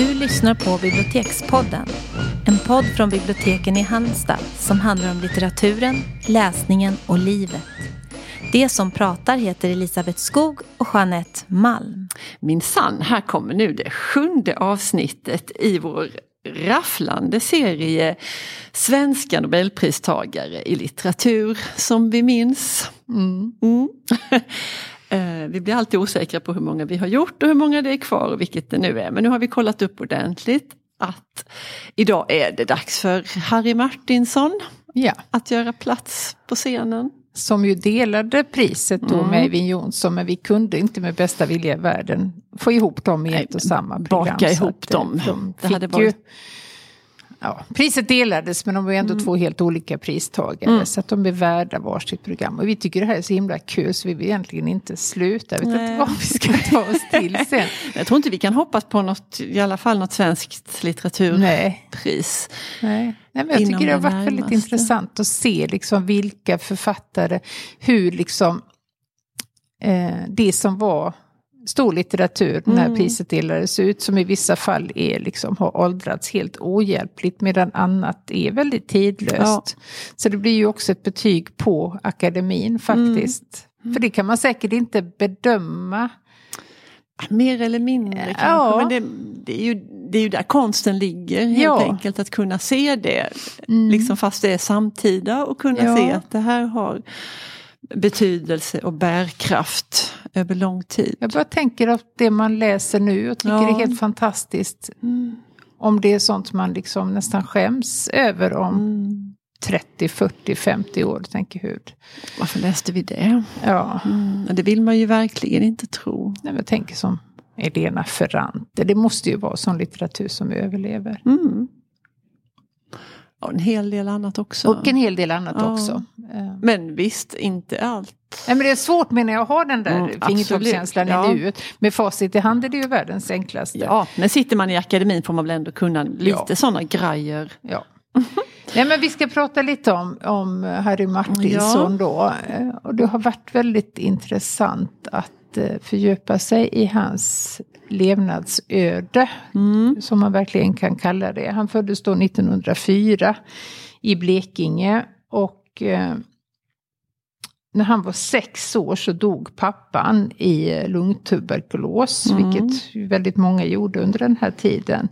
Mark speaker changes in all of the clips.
Speaker 1: Du lyssnar på Bibliotekspodden. En podd från biblioteken i Halmstad som handlar om litteraturen, läsningen och livet. Det som pratar heter Elisabeth Skog och Jeanette Malm.
Speaker 2: Min sann, här kommer nu det sjunde avsnittet i vår rafflande serie Svenska nobelpristagare i litteratur som vi minns. Mm. Mm. Eh, vi blir alltid osäkra på hur många vi har gjort och hur många det är kvar och vilket det nu är. Men nu har vi kollat upp ordentligt att idag är det dags för Harry Martinsson
Speaker 3: ja.
Speaker 2: att göra plats på scenen.
Speaker 3: Som ju delade priset då mm. med Eivind Johnson men vi kunde inte med bästa vilja i världen få ihop dem i ett och samma program.
Speaker 2: Baka ihop dem.
Speaker 3: De det hade varit... ja, priset delades men de var ändå mm. två helt olika pristagare. Mm. Så att de är värda varsitt program. Och vi tycker det här är så himla kul så vi vill egentligen inte sluta. Jag vet Nej. inte vad vi ska ta oss till sen.
Speaker 2: Jag tror inte vi kan hoppas på något, i alla fall något svenskt litteraturpris.
Speaker 3: Nej. Nej. Nej, men jag tycker det har varit väldigt intressant att se liksom vilka författare, hur liksom eh, det som var stor litteratur när mm. priset delades ut som i vissa fall är liksom, har åldrats helt ohjälpligt medan annat är väldigt tidlöst. Ja. Så det blir ju också ett betyg på akademin faktiskt. Mm. För det kan man säkert inte bedöma.
Speaker 2: Mer eller mindre kanske, ja. men det, det, är ju, det är ju där konsten ligger helt ja. enkelt. Att kunna se det, mm. liksom fast det är samtida och kunna ja. se att det här har betydelse och bärkraft över lång tid.
Speaker 3: Jag bara tänker att det man läser nu och tycker ja. är helt fantastiskt. Mm. Om det är sånt man liksom nästan skäms över om mm. 30, 40, 50 år. Tänker hur.
Speaker 2: Varför läste vi det?
Speaker 3: Ja.
Speaker 2: Mm. Det vill man ju verkligen inte tro.
Speaker 3: Nej, jag tänker som Elena Ferrante. Det måste ju vara sån litteratur som överlever.
Speaker 2: Och en hel del annat också.
Speaker 3: Och en hel del annat ja. också.
Speaker 2: Men visst, inte allt.
Speaker 3: Nej, men det är svårt menar jag att ha den där mm, fingertoppskänslan ja. i nuet. Med facit i hand är det ju världens enklaste.
Speaker 2: Ja, men sitter man i akademin får man väl ändå kunna lite ja. sådana grejer.
Speaker 3: Ja. Nej, men vi ska prata lite om, om Harry Martinsson ja. då. Eh, och det har varit väldigt intressant att eh, fördjupa sig i hans levnadsöde. Mm. Som man verkligen kan kalla det. Han föddes då 1904 i Blekinge. Och eh, när han var sex år så dog pappan i lungtuberkulos. Mm. Vilket väldigt många gjorde under den här tiden.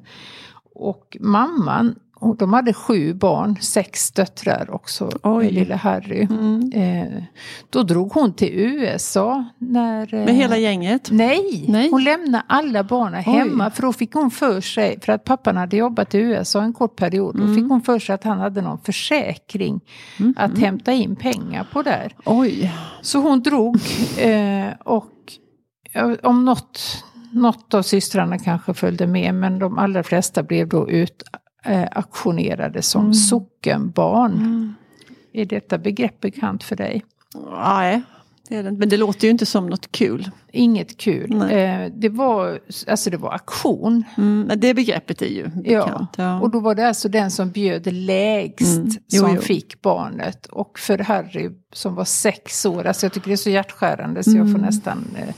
Speaker 3: Och mamman och de hade sju barn, sex döttrar också, Oj. lille Harry. Mm. Eh, då drog hon till USA. När,
Speaker 2: eh, Med hela gänget?
Speaker 3: Nej, nej, hon lämnade alla barnen hemma. För då fick hon för sig, för att pappan hade jobbat i USA en kort period. Mm. Då fick hon för sig att han hade någon försäkring mm. att hämta in pengar på där.
Speaker 2: Oj.
Speaker 3: Så hon drog eh, och om något något av systrarna kanske följde med men de allra flesta blev då ut, eh, auktionerade som mm. sockenbarn. Mm. Är detta begrepp bekant för dig?
Speaker 2: Nej, det är det Men det låter ju inte som något kul.
Speaker 3: Inget kul. Eh, det, var, alltså det var auktion.
Speaker 2: Mm, det begreppet är ju bekant.
Speaker 3: Ja. ja. Och då var det alltså den som bjöd lägst mm. jo, som jo. fick barnet. Och för Harry som var sex år, alltså jag tycker det är så hjärtskärande så jag får mm. nästan eh,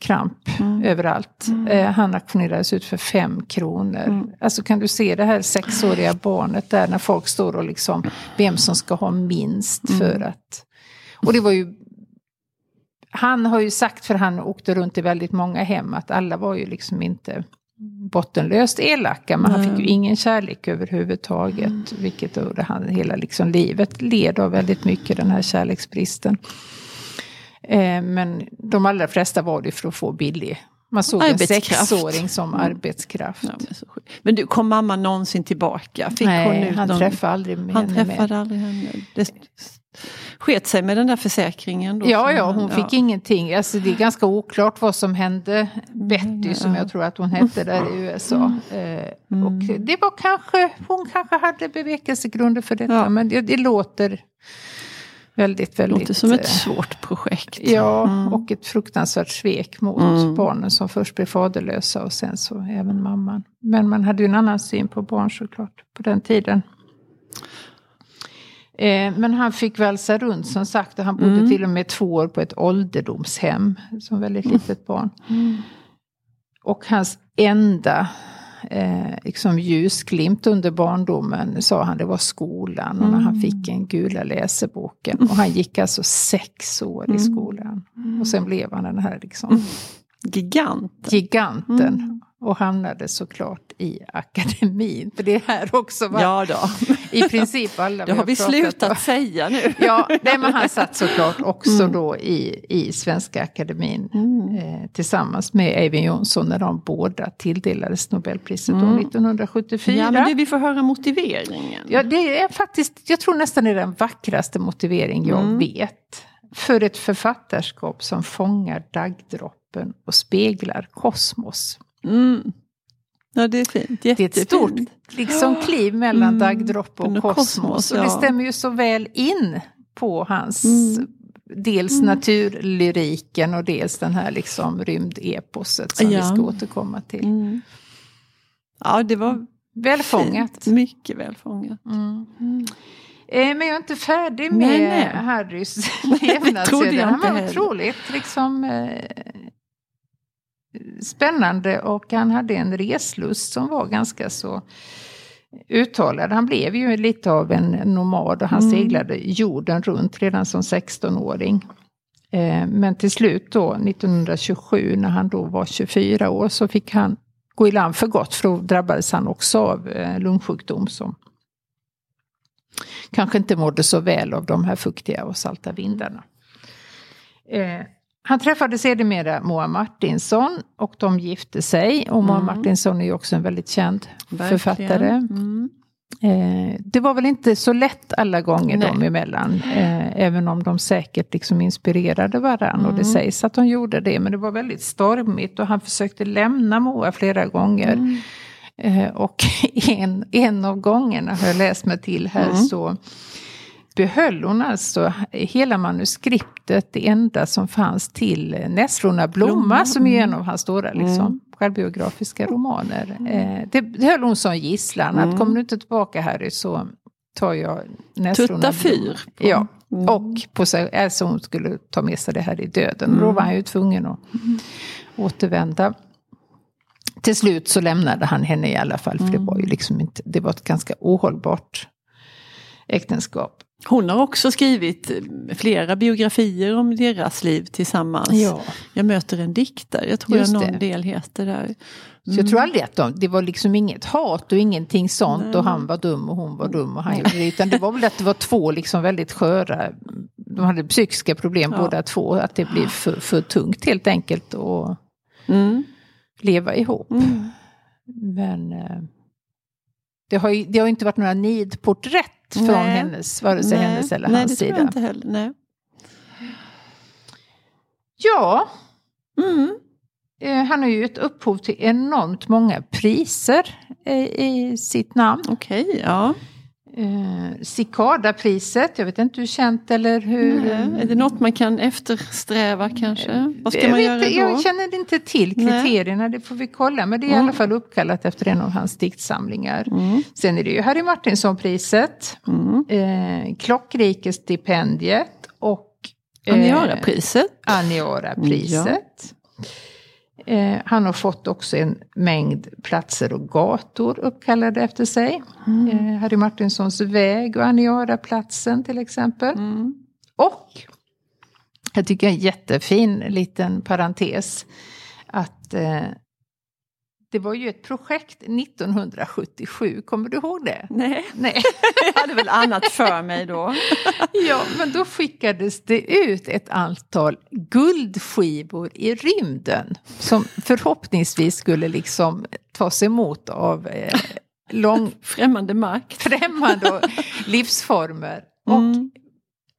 Speaker 3: kramp mm. överallt. Mm. Eh, han auktionerades ut för fem kronor. Mm. Alltså kan du se det här sexåriga barnet där när folk står och liksom vem som ska ha minst mm. för att... Och det var ju han har ju sagt, för han åkte runt i väldigt många hem, att alla var ju liksom inte bottenlöst elaka, men han fick ju ingen kärlek överhuvudtaget. Mm. Vilket då han hela liksom livet led av väldigt mycket, den här kärleksbristen. Eh, men de allra flesta var det för att få billig man såg en sexåring som mm. arbetskraft. Ja,
Speaker 2: men, men, du, kom mamma någonsin tillbaka?
Speaker 3: Fick Nej, han någon... träffade aldrig
Speaker 2: med Han träffade med. aldrig henne. Det sket sig med den där försäkringen? Då,
Speaker 3: ja, ja, hon ja. fick ingenting. Alltså, det är ganska oklart vad som hände Betty, som jag tror att hon hette där i USA. Mm. Eh, mm. och det var kanske, hon kanske hade bevekelsegrunder för detta, men det, det låter väldigt, väldigt...
Speaker 2: Låter som ett eh, svårt projekt.
Speaker 3: Ja, mm. och ett fruktansvärt svek mot mm. barnen som först blev faderlösa och sen så även mamman. Men man hade ju en annan syn på barn såklart på den tiden. Eh, men han fick valsa runt som sagt och han bodde mm. till och med två år på ett ålderdomshem som väldigt litet barn. Mm. Och hans enda eh, liksom ljusglimt under barndomen sa han det var skolan och när han fick en gula läseboken. Och han gick alltså sex år i skolan. Och sen blev han den här liksom
Speaker 2: Giganten.
Speaker 3: giganten. Och hamnade såklart i akademin. För det är här också va?
Speaker 2: Ja då,
Speaker 3: i princip alla
Speaker 2: det har vi slutat
Speaker 3: om.
Speaker 2: säga nu.
Speaker 3: Ja, nej, men han satt såklart också då i, i Svenska Akademin eh, tillsammans med Eivind Johnson när de båda tilldelades Nobelpriset år 1974.
Speaker 2: Ja, men du, vi får höra motiveringen.
Speaker 3: Ja, det är faktiskt, jag tror nästan det är den vackraste motivering jag vet. För ett författarskap som fångar dagdroppen och speglar kosmos.
Speaker 2: Mm. Ja, det är fint.
Speaker 3: Det är ett stort liksom, kliv mellan dagdroppe och
Speaker 2: och
Speaker 3: kosmos.
Speaker 2: kosmos,
Speaker 3: Och det
Speaker 2: ja.
Speaker 3: stämmer ju så väl in på hans
Speaker 2: Mm.
Speaker 3: dels naturlyriken och dels den här liksom rymdeposet som
Speaker 2: Ja.
Speaker 3: vi ska återkomma till.
Speaker 2: Mm. Ja, det var
Speaker 3: Välfångat.
Speaker 2: fint. Mycket välfångat.
Speaker 3: Eh, men jag är inte färdig med
Speaker 2: Nej, nej.
Speaker 3: Harrys
Speaker 2: trodde jag
Speaker 3: levnadsöde. Han var otroligt liksom, eh, spännande och han hade en reslust som var ganska så uttalad. Han blev ju lite av en nomad och han
Speaker 2: Mm.
Speaker 3: seglade jorden runt redan som 16-åring. Eh, men till slut då 1927 när han då var 24 år så fick han gå i land för gott för då drabbades han också av eh, lungsjukdom som kanske inte mådde så väl av de här fuktiga och salta vindarna. Han träffade sedermera Moa Martinsson och de gifte sig. Och Moa Martinsson är ju också en väldigt känd
Speaker 2: Verkligen.
Speaker 3: författare.
Speaker 2: Mm.
Speaker 3: Eh, det var väl inte så lätt alla gånger
Speaker 2: Nej.
Speaker 3: dem emellan. Eh, även om de säkert liksom inspirerade varandra. Och det sägs att de gjorde det. Men det var väldigt stormigt och han försökte lämna Moa flera gånger. Eh, och en, en av gångerna har jag läst mig till här så behöll hon alltså hela manuskriptet, det enda som fanns till Nässlorna blomma,
Speaker 2: Blomma,
Speaker 3: som är en av hans stora liksom, självbiografiska romaner. Eh, det, det höll hon som gisslan, att kommer du inte tillbaka Harry så tar jag Nässlorna
Speaker 2: Tutta fyr
Speaker 3: Ja, och på sig, alltså hon skulle ta med sig det här i döden. Då var han ju tvungen att återvända. Till slut så lämnade han henne i alla fall, för det var ju liksom inte, det var ett ganska ohållbart äktenskap.
Speaker 2: Hon har också skrivit eh, flera biografier om deras liv tillsammans.
Speaker 3: Ja.
Speaker 2: Jag möter en diktare, jag tror
Speaker 3: Just
Speaker 2: jag någon
Speaker 3: det.
Speaker 2: del heter där.
Speaker 3: Så jag tror aldrig att de, det var liksom inget hat och ingenting sånt och han var dum och hon var dum och han gjorde det. Utan det var väl att det var två liksom väldigt sköra, de hade psykiska problem
Speaker 2: Ja.
Speaker 3: båda två. Att det blev för, för tungt helt enkelt att
Speaker 2: Mm.
Speaker 3: leva ihop.
Speaker 2: Mm.
Speaker 3: Men eh, det har ju det har inte varit några nidporträtt från
Speaker 2: Nej.
Speaker 3: hennes, vare sig hennes eller
Speaker 2: nej,
Speaker 3: hans
Speaker 2: det tror jag
Speaker 3: sida.
Speaker 2: inte heller. Nej.
Speaker 3: Ja,
Speaker 2: Mm.
Speaker 3: eh, han har ju gett upphov till enormt många priser eh, i sitt namn.
Speaker 2: Okej, ja.
Speaker 3: Eh, Cicada-priset, jag vet inte hur känt eller hur...
Speaker 2: Nej. Är det något man kan eftersträva kanske? Vad ska
Speaker 3: jag,
Speaker 2: man göra då?
Speaker 3: jag känner inte till
Speaker 2: Nej.
Speaker 3: kriterierna, det får vi kolla. Men det är i
Speaker 2: Mm.
Speaker 3: alla fall uppkallat efter en av hans diktsamlingar.
Speaker 2: Mm.
Speaker 3: Sen är det ju Harry Martinson-priset,
Speaker 2: Mm.
Speaker 3: eh, Klockrikestipendiet och eh,
Speaker 2: Aniara-priset.
Speaker 3: Aniara-priset. Eh, han har fått också en mängd platser och gator uppkallade efter sig.
Speaker 2: Mm.
Speaker 3: Eh, Harry Martinsons väg och Aniara-platsen till exempel.
Speaker 2: Mm.
Speaker 3: Och jag tycker en jättefin liten parentes att eh, det var ju ett projekt 1977, kommer du ihåg det?
Speaker 2: Nej,
Speaker 3: Nej.
Speaker 2: jag hade väl annat för mig då.
Speaker 3: Ja, men då skickades det ut ett antal guldskivor i rymden som förhoppningsvis skulle liksom tas emot av eh, lång,
Speaker 2: Främmande makt.
Speaker 3: främmande och livsformer. Och
Speaker 2: Mm.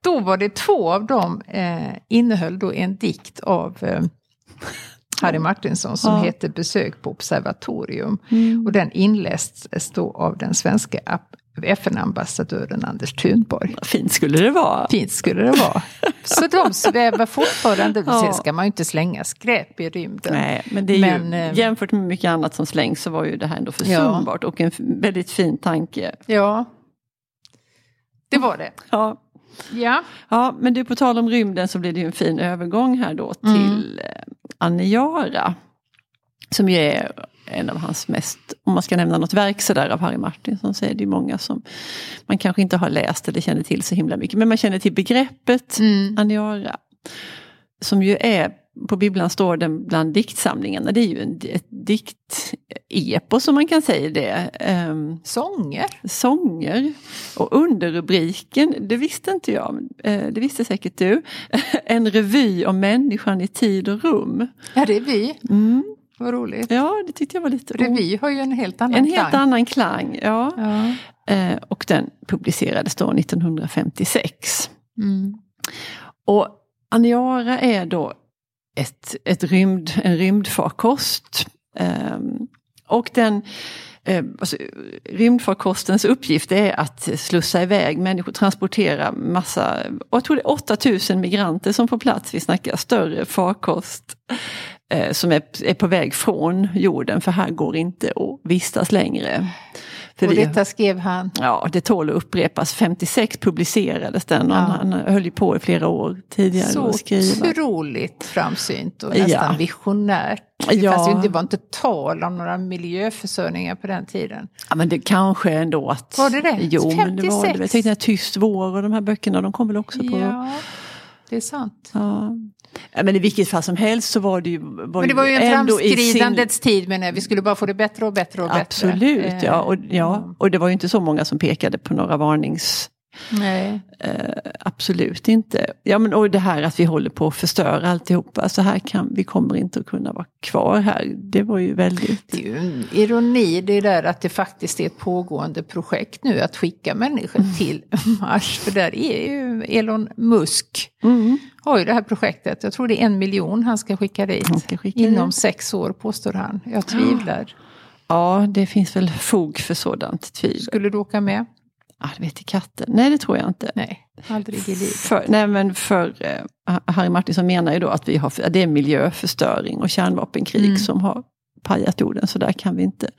Speaker 3: då var det två av dem eh, innehöll då en dikt av eh, Harry Martinsson som
Speaker 2: Ja.
Speaker 3: heter Besök på observatorium.
Speaker 2: Mm.
Speaker 3: Och den inlästes då av den svenska FN-ambassadören Anders Thunborg.
Speaker 2: Fint skulle det vara.
Speaker 3: Fint skulle det vara. Så de svävar fortfarande.
Speaker 2: Ja.
Speaker 3: Sen ska man ju inte slänga skräp i rymden.
Speaker 2: Nej, men det är
Speaker 3: Men,
Speaker 2: ju,
Speaker 3: eh,
Speaker 2: jämfört med mycket annat som slängs så var ju det här ändå försumbart och en väldigt fin tanke.
Speaker 3: Ja, det var det.
Speaker 2: Ja.
Speaker 3: Ja,
Speaker 2: ja, men du på tal om rymden så blir det ju en fin övergång här då till mm. Aniara. Som ju är en av hans mest, om man ska nämna något verk sådär av Harry Martinson så är det många som man kanske inte har läst eller känner till så himla mycket. Men man känner till begreppet mm. aniara. Som ju är, på bibblan står den bland diktsamlingarna, det är ju en, ett diktepos som man kan säga det.
Speaker 3: Um, sånger?
Speaker 2: Sånger. Och underrubriken, det visste inte jag, uh, det visste säkert du. en revy om människan i tid och rum.
Speaker 3: Ja det är vi. Mm. Vad roligt.
Speaker 2: Ja, det tyckte jag var lite
Speaker 3: Revy har ju en helt annan
Speaker 2: en
Speaker 3: klang.
Speaker 2: En helt annan klang, ja. ja. Eh, och den publicerades då 1956. Mm. Och Aniara är då ett, ett rymd, en rymdfarkost. Eh, och den eh, alltså, rymdfarkostens uppgift är att slussa iväg människor, transportera massa, jag tror det är 8000 migranter som får plats, vi snackar större farkost eh, som är, är på väg från jorden för här går inte att vistas längre.
Speaker 3: För och detta skrev han?
Speaker 2: Ja, det tål att upprepas. 56 publicerades den och ja. han höll ju på i flera år tidigare
Speaker 3: Så
Speaker 2: att skriva.
Speaker 3: otroligt framsynt och nästan ja. visionärt. Det ja. fanns ju det var inte tal om några miljöförsörjningar på den tiden.
Speaker 2: Ja men det kanske ändå att...
Speaker 3: Var det det?
Speaker 2: Jo, 56? men det var det. Jag tänkte Tyst vår och de här böckerna, de kom väl också på...
Speaker 3: Ja, det är sant.
Speaker 2: Ja, men i vilket fall som helst så var det ju... Var
Speaker 3: men det var ju en framskridandets sin... tid men vi skulle bara få det bättre och bättre och bättre.
Speaker 2: Absolut, ja. Och, ja. Mm. och det var ju inte så många som pekade på några varnings...
Speaker 3: Nej.
Speaker 2: Uh, absolut inte. Ja men och det här att vi håller på att förstöra alltihopa. Så här kan, vi kommer inte att kunna vara kvar här. Det var ju väldigt...
Speaker 3: Det är ju en ironi det där att det faktiskt är ett pågående projekt nu att skicka människor mm. till Mars. För där är ju Elon Musk. Mm. Har ju det här projektet. Jag tror det är en miljon han ska skicka dit. Ska skicka inom dit. sex år påstår han. Jag tvivlar.
Speaker 2: Ja, det finns väl fog för sådant tvivel.
Speaker 3: Skulle du åka med?
Speaker 2: Ah, det vet katten. Nej, det tror jag inte.
Speaker 3: Nej, aldrig i livet.
Speaker 2: För, nej, men för eh, Harry Martinsson menar ju då att vi har, det är miljöförstöring och kärnvapenkrig mm. som har pajat jorden, så där kan vi inte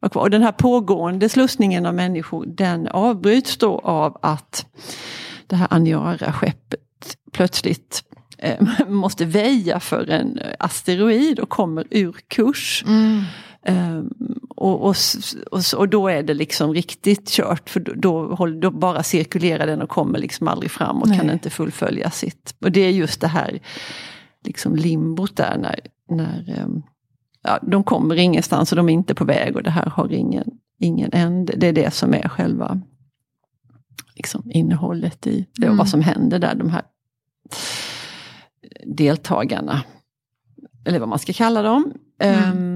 Speaker 2: vara kvar. Och den här pågående slussningen av människor, den avbryts då av att det här Aniara-skeppet plötsligt eh, måste väja för en asteroid och kommer ur kurs. Mm. Um, och, och, och, då är det liksom riktigt kört för då, då, då bara cirkulerar den och kommer liksom aldrig fram och Nej. kan inte fullfölja sitt. Och det är just det här liksom limbot där när, när um, ja, de kommer ingenstans och de är inte på väg och det här har ingen, ingen ände. Det är det som är själva liksom, innehållet i det mm. vad som händer där. De här deltagarna, eller vad man ska kalla dem. Mm. Um,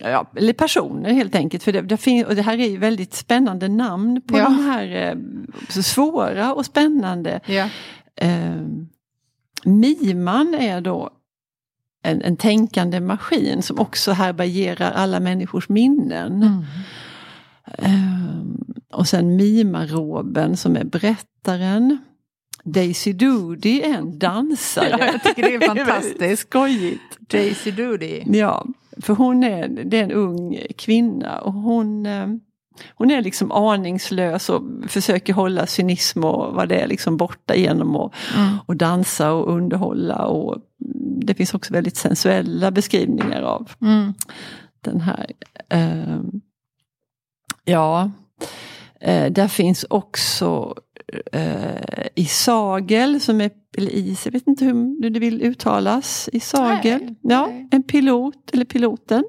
Speaker 2: Ja, eller personer helt enkelt. För det, det, fin- och det här är ju väldigt spännande namn på ja. de här eh, svåra och spännande.
Speaker 3: Ja.
Speaker 2: Eh, Miman är då en, en tänkande maskin som också härbärgerar alla människors minnen. Mm. Eh, och sen Mimaroben som är berättaren. Daisy Doody är en dansare.
Speaker 3: Ja, jag tycker det är fantastiskt.
Speaker 2: Skojigt.
Speaker 3: Daisy Doody.
Speaker 2: Ja, för hon är, det är en ung kvinna och hon, eh, hon är liksom aningslös och försöker hålla cynism och vad det är liksom borta genom att mm. och dansa och underhålla. Och det finns också väldigt sensuella beskrivningar av mm. den här. Uh, ja, uh, där finns också uh, Isagel som är eller is, jag vet inte hur det vill uttalas, Isagel. Nej, ja, nej. En pilot, eller piloten.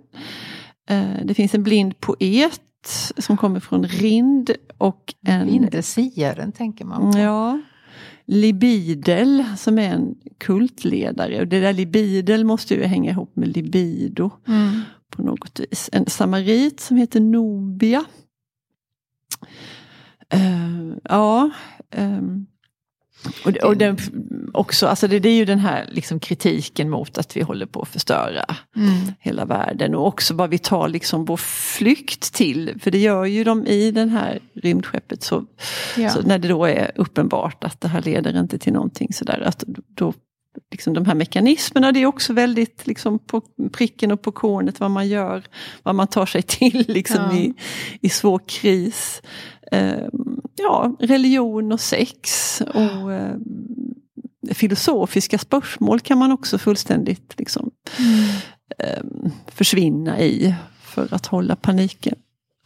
Speaker 2: Uh, det finns en blind poet som kommer från Rind. Och en...
Speaker 3: Vindesiaren tänker man
Speaker 2: på. Ja. Libidel som är en kultledare. Och det där libidel måste ju hänga ihop med libido. Mm. På något vis. En samarit som heter Nobia. Uh, ja. Um, och, och den, också, alltså det, det, är ju den här liksom kritiken mot att vi håller på att förstöra mm. hela världen. Och också vad vi tar liksom vår flykt till. För det gör ju de i det här rymdskeppet. Så, ja. så, när det då är uppenbart att det här leder inte till någonting sådär. Att då, liksom de här mekanismerna, det är också väldigt liksom på pricken och på kornet vad man gör. Vad man tar sig till liksom ja. i, i svår kris. Um, ja, religion och sex och eh, filosofiska spörsmål kan man också fullständigt liksom, mm. eh, försvinna i. för att hålla paniken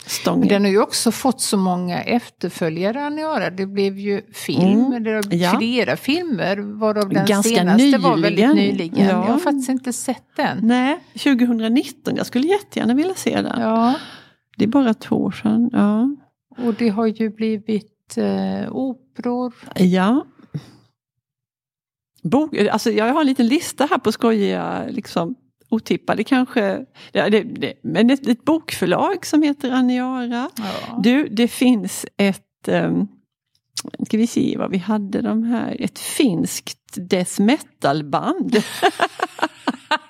Speaker 2: stången.
Speaker 3: Den har ju också fått så många efterföljare, Aniara. Det blev ju film, mm. det har ja. flera filmer, varav den Ganska senaste nyligen. var väldigt nyligen. Ja. Jag har faktiskt inte sett den.
Speaker 2: Nej, 2019. Jag skulle jättegärna vilja se den. Ja. Det är bara två år sedan. Ja.
Speaker 3: Och det har ju blivit eh, operor.
Speaker 2: Ja. Bok, alltså jag har en liten lista här på skojiga liksom, otippade kanske. Det, det, det, men ett, ett bokförlag som heter Aniara. Ja. Du, det finns ett um, ska vi se vad vi hade de här, ett finskt death metal-band.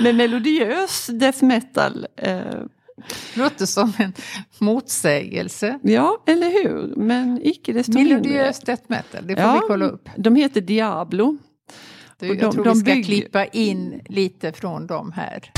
Speaker 2: med melodiös death metal. Eh.
Speaker 3: Låter som en motsägelse.
Speaker 2: Ja, eller hur? Men icke desto
Speaker 3: mindre. Melodiös death metal, det får ja, vi kolla upp.
Speaker 2: De heter Diablo.
Speaker 3: Du, jag de, tror de vi ska bygg... klippa in lite från dem här.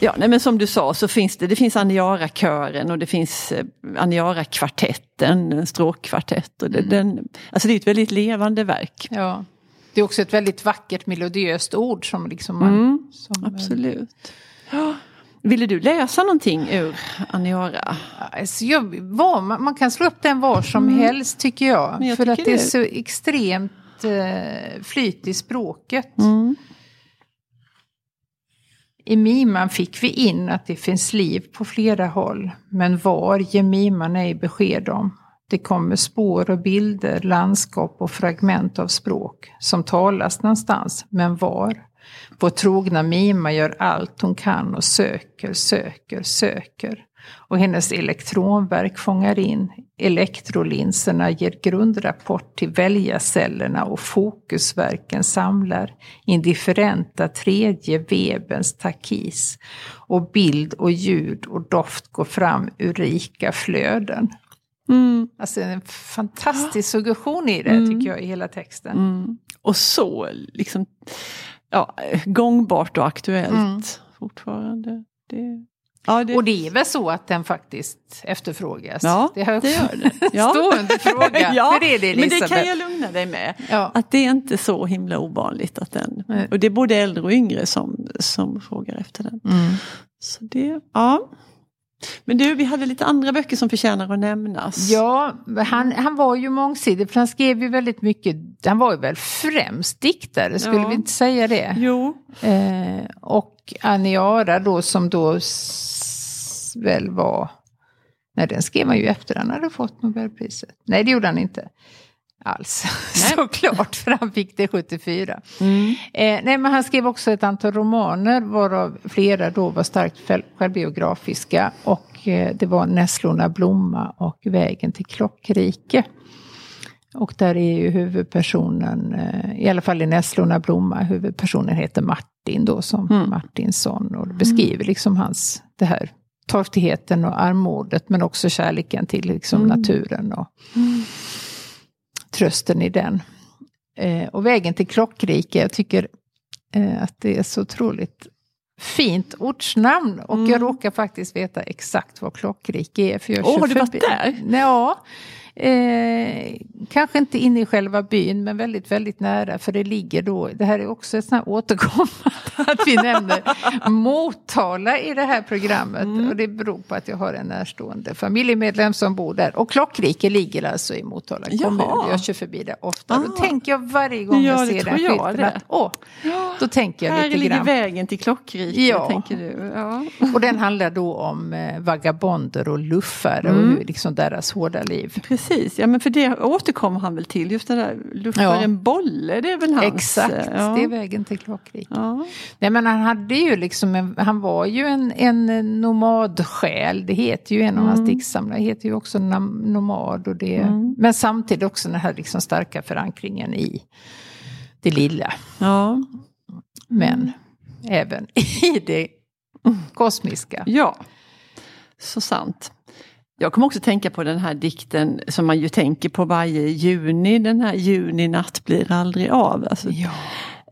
Speaker 2: Ja, nej, men som du sa så finns det, det finns Aniara-kören och det finns eh, Aniara-kvartetten, en stråkkvartett. Och det, mm. den, alltså det är ett väldigt levande verk.
Speaker 3: Ja. Det är också ett väldigt vackert melodiöst ord som liksom man... Mm,
Speaker 2: som, absolut. Ja. Ville du läsa någonting ur Aniara?
Speaker 3: Alltså jag, var, man, man, kan slå upp den var som mm. helst tycker jag. jag för tycker att det är så extremt eh, flyt i språket. Mm. I Miman fick vi in att det finns liv på flera håll, men var ger Miman ej besked om. Det kommer spår och bilder, landskap och fragment av språk som talas någonstans, men var? Vår trogna Mima gör allt hon kan och söker, söker, söker och hennes elektronverk fångar in. Elektrolinserna ger grundrapport till väljarcellerna och fokusverken samlar indifferenta tredje vebens takis. Och bild och ljud och doft går fram ur rika flöden. Mm. Alltså en fantastisk suggestion i det mm. tycker jag i hela texten. Mm.
Speaker 2: Och så liksom ja, gångbart och aktuellt mm. fortfarande. Det...
Speaker 3: Ja, det... Och det är väl så att den faktiskt efterfrågas?
Speaker 2: Ja, det, har det gör det.
Speaker 3: Ja. Stående fråga.
Speaker 2: ja, Hur är det, men det kan jag lugna dig med. Ja. Att det är inte så himla ovanligt att den... Nej. Och det är både äldre och yngre som, som frågar efter den. Mm. Så det, ja. Men du, vi hade lite andra böcker som förtjänar att nämnas.
Speaker 3: Ja, han, han var ju mångsidig för han skrev ju väldigt mycket, han var ju väl främst diktare, skulle ja. vi inte säga det?
Speaker 2: Jo.
Speaker 3: Eh, och Aniara då som då väl var, nej den skrev han ju efter han hade fått Nobelpriset. Nej det gjorde han inte alls. Såklart, för han fick det 74. Mm. Eh, nej, men han skrev också ett antal romaner varav flera då var starkt självbiografiska. Och eh, det var Nässlorna blomma och Vägen till Klockrike. Och där är ju huvudpersonen, eh, i alla fall i Nässlorna blomma, huvudpersonen heter Martin då som mm. Martinsson. Och beskriver liksom hans, det här torftigheten och armodet men också kärleken till liksom mm. naturen. Och, mm trösten i den. Eh, och vägen till Klockrike, jag tycker eh, att det är så otroligt fint ortsnamn. Och mm. jag råkar faktiskt veta exakt vad Klockrike är.
Speaker 2: För jag oh, har du varit där?
Speaker 3: Ja, Eh, kanske inte inne i själva byn men väldigt, väldigt nära för det ligger då, det här är också ett sånt återkommande att vi nämner Motala i det här programmet mm. och det beror på att jag har en närstående familjemedlem som bor där och Klockrike ligger alltså i Motala kommun, Jaha. jag kör förbi där ofta. Ah. Då tänker jag varje gång ja, jag ser den skylten att åh, då tänker jag
Speaker 2: här
Speaker 3: lite
Speaker 2: ligger
Speaker 3: grann.
Speaker 2: vägen till Klockrike, ja. tänker du. Ja.
Speaker 3: Och den handlar då om eh, vagabonder och luffare mm. och liksom deras hårda liv.
Speaker 2: Precis precis. Ja, men för det återkommer han väl till. Just det där luffaren ja. Bolle, det är väl hans?
Speaker 3: Exakt, ja. det är vägen till Klockrik. Ja. Nej, men han hade ju liksom, en, han var ju en, en nomadsjäl. Det heter ju en av mm. hans diktsamlare, heter ju också nomad. Och det, mm. Men samtidigt också den här liksom starka förankringen i det lilla.
Speaker 2: Ja.
Speaker 3: Men mm. även i det kosmiska.
Speaker 2: Ja, så sant. Jag kommer också tänka på den här dikten som man ju tänker på varje juni, den här juni natt blir aldrig av. Alltså,
Speaker 3: Ja.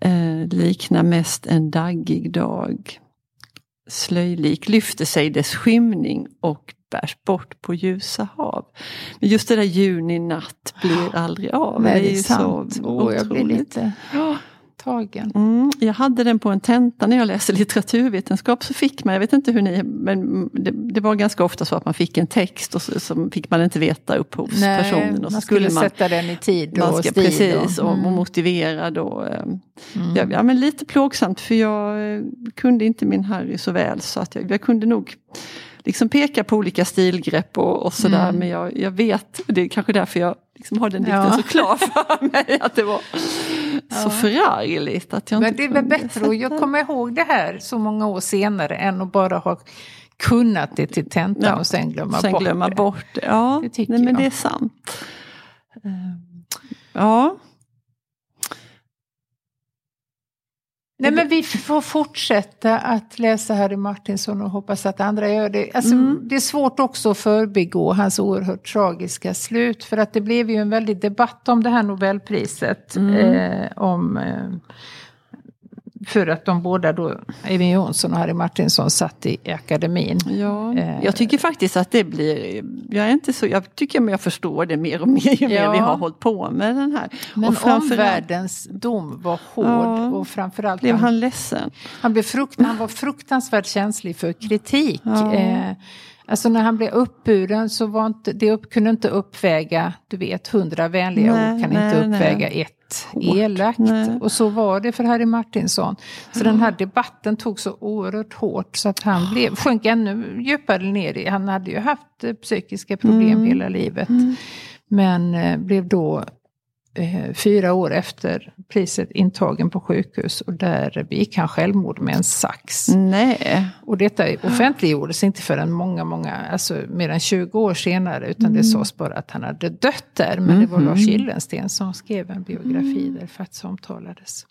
Speaker 2: eh, liknar mest en daggig dag. Slöjlik lyfter sig dess skymning och bärs bort på ljusa hav. Men just det där juni natt blir aldrig av.
Speaker 3: Nej, det är
Speaker 2: ju
Speaker 3: sant.
Speaker 2: så
Speaker 3: blir
Speaker 2: otroligt.
Speaker 3: Lite tagen.
Speaker 2: Mm, jag hade den på en tenta när jag läste litteraturvetenskap. Så fick man, jag vet inte hur ni, men det, det var ganska ofta så att man fick en text och så, så fick man inte veta upphovspersonen.
Speaker 3: Nej,
Speaker 2: och så
Speaker 3: man skulle
Speaker 2: man,
Speaker 3: sätta den i tid
Speaker 2: man
Speaker 3: och
Speaker 2: ska,
Speaker 3: stil.
Speaker 2: Precis, och,
Speaker 3: mm.
Speaker 2: och motivera då. eh, Ja, ja, men lite plågsamt för jag eh, kunde inte min Harry så väl så att jag, jag kunde nog liksom peka på olika stilgrepp och, och sådär
Speaker 3: Mm.
Speaker 2: men jag, jag vet, det är kanske därför jag liksom har den dikten
Speaker 3: Ja.
Speaker 2: så klar för mig att det var så
Speaker 3: Ja.
Speaker 2: förargligt. Att jag
Speaker 3: Men det
Speaker 2: kunde
Speaker 3: bättre, och jag kommer ihåg det här så många år senare än att bara ha kunnat det till tentan
Speaker 2: Ja,
Speaker 3: och sen glömma
Speaker 2: Sen
Speaker 3: bort
Speaker 2: glömma
Speaker 3: det.
Speaker 2: bort det. Ja,
Speaker 3: Det
Speaker 2: nej, men det är sant. Ehm, Ja,
Speaker 3: Nej men vi får fortsätta att läsa Harry Martinsson och hoppas att andra gör det. Alltså,
Speaker 2: Mm.
Speaker 3: Det är svårt också att förbigå hans oerhört tragiska slut. För att det blev ju en väldig debatt om det här Nobelpriset.
Speaker 2: Mm.
Speaker 3: Eh, om, eh, för att de båda då, Eivind Johnson och Harry Martinsson, satt i akademin.
Speaker 2: ja.
Speaker 3: Eh.
Speaker 2: jag tycker faktiskt att det blir, jag är inte så, jag tycker men jag förstår det mer och mer ju mer
Speaker 3: Ja.
Speaker 2: vi har hållit på med den här.
Speaker 3: Men
Speaker 2: och
Speaker 3: omvärldens dom var hård
Speaker 2: Ja.
Speaker 3: och framförallt
Speaker 2: blev
Speaker 3: han,
Speaker 2: han ledsen.
Speaker 3: han, blev frukt, han var fruktansvärt känslig för kritik.
Speaker 2: Ja.
Speaker 3: Eh, alltså när han blev uppburen så var inte, det upp, kunde inte uppväga, du vet, hundra vänliga
Speaker 2: Nej,
Speaker 3: ord kan
Speaker 2: nej,
Speaker 3: inte
Speaker 2: nej.
Speaker 3: uppväga ett
Speaker 2: Hårt.
Speaker 3: elakt.
Speaker 2: Nej.
Speaker 3: Och så var det för Harry Martinsson. Så den här debatten tog så oerhört hårt så att han blev, sjönk ännu djupare ner i, han hade ju haft eh, psykiska problem
Speaker 2: Mm.
Speaker 3: hela livet. Men eh, blev då fyra år efter priset intagen på sjukhus och där begick han självmord med en sax.
Speaker 2: Nej.
Speaker 3: Och detta offentliggjordes inte förrän många, många, alltså mer än 20 år senare utan
Speaker 2: Mm.
Speaker 3: det sades bara att han hade dött där. Men det var Lars Gyllensten som skrev en biografi där det faktiskt omtalades.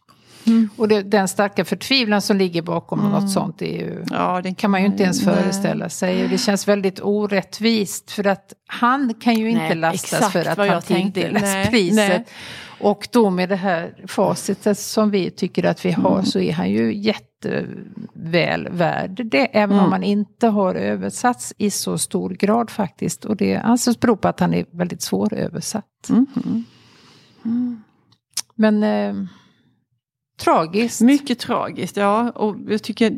Speaker 2: Mm.
Speaker 3: Och det, den starka förtvivlan som ligger bakom något sånt är ju
Speaker 2: Ja, den
Speaker 3: kan man ju inte ens
Speaker 2: nej.
Speaker 3: föreställa sig. Och det känns väldigt orättvist för att han kan ju inte
Speaker 2: Nej,
Speaker 3: lastas för att han tilldelas priset.
Speaker 2: nej.
Speaker 3: Och då med det här facitet som vi tycker att vi har
Speaker 2: Mm.
Speaker 3: så är han ju jätteväl värd det. Även
Speaker 2: Mm.
Speaker 3: om han inte har översatts i så stor grad faktiskt. Och det anses bero på att han är väldigt svåröversatt.
Speaker 2: Mhm.
Speaker 3: Men eh, tragiskt.
Speaker 2: Mycket tragiskt, ja. Och jag tycker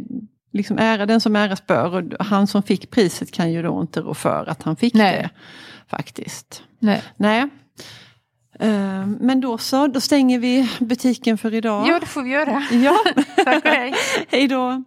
Speaker 2: liksom ära den som äras bör. Och han som fick priset kan ju då inte rå för att han fick
Speaker 3: Nej.
Speaker 2: det. Faktiskt.
Speaker 3: Nej.
Speaker 2: Nej. Eh, Men då så, då stänger vi butiken för idag.
Speaker 3: Ja, det får vi göra.
Speaker 2: Ja,
Speaker 3: Tack och hej.
Speaker 2: hej då.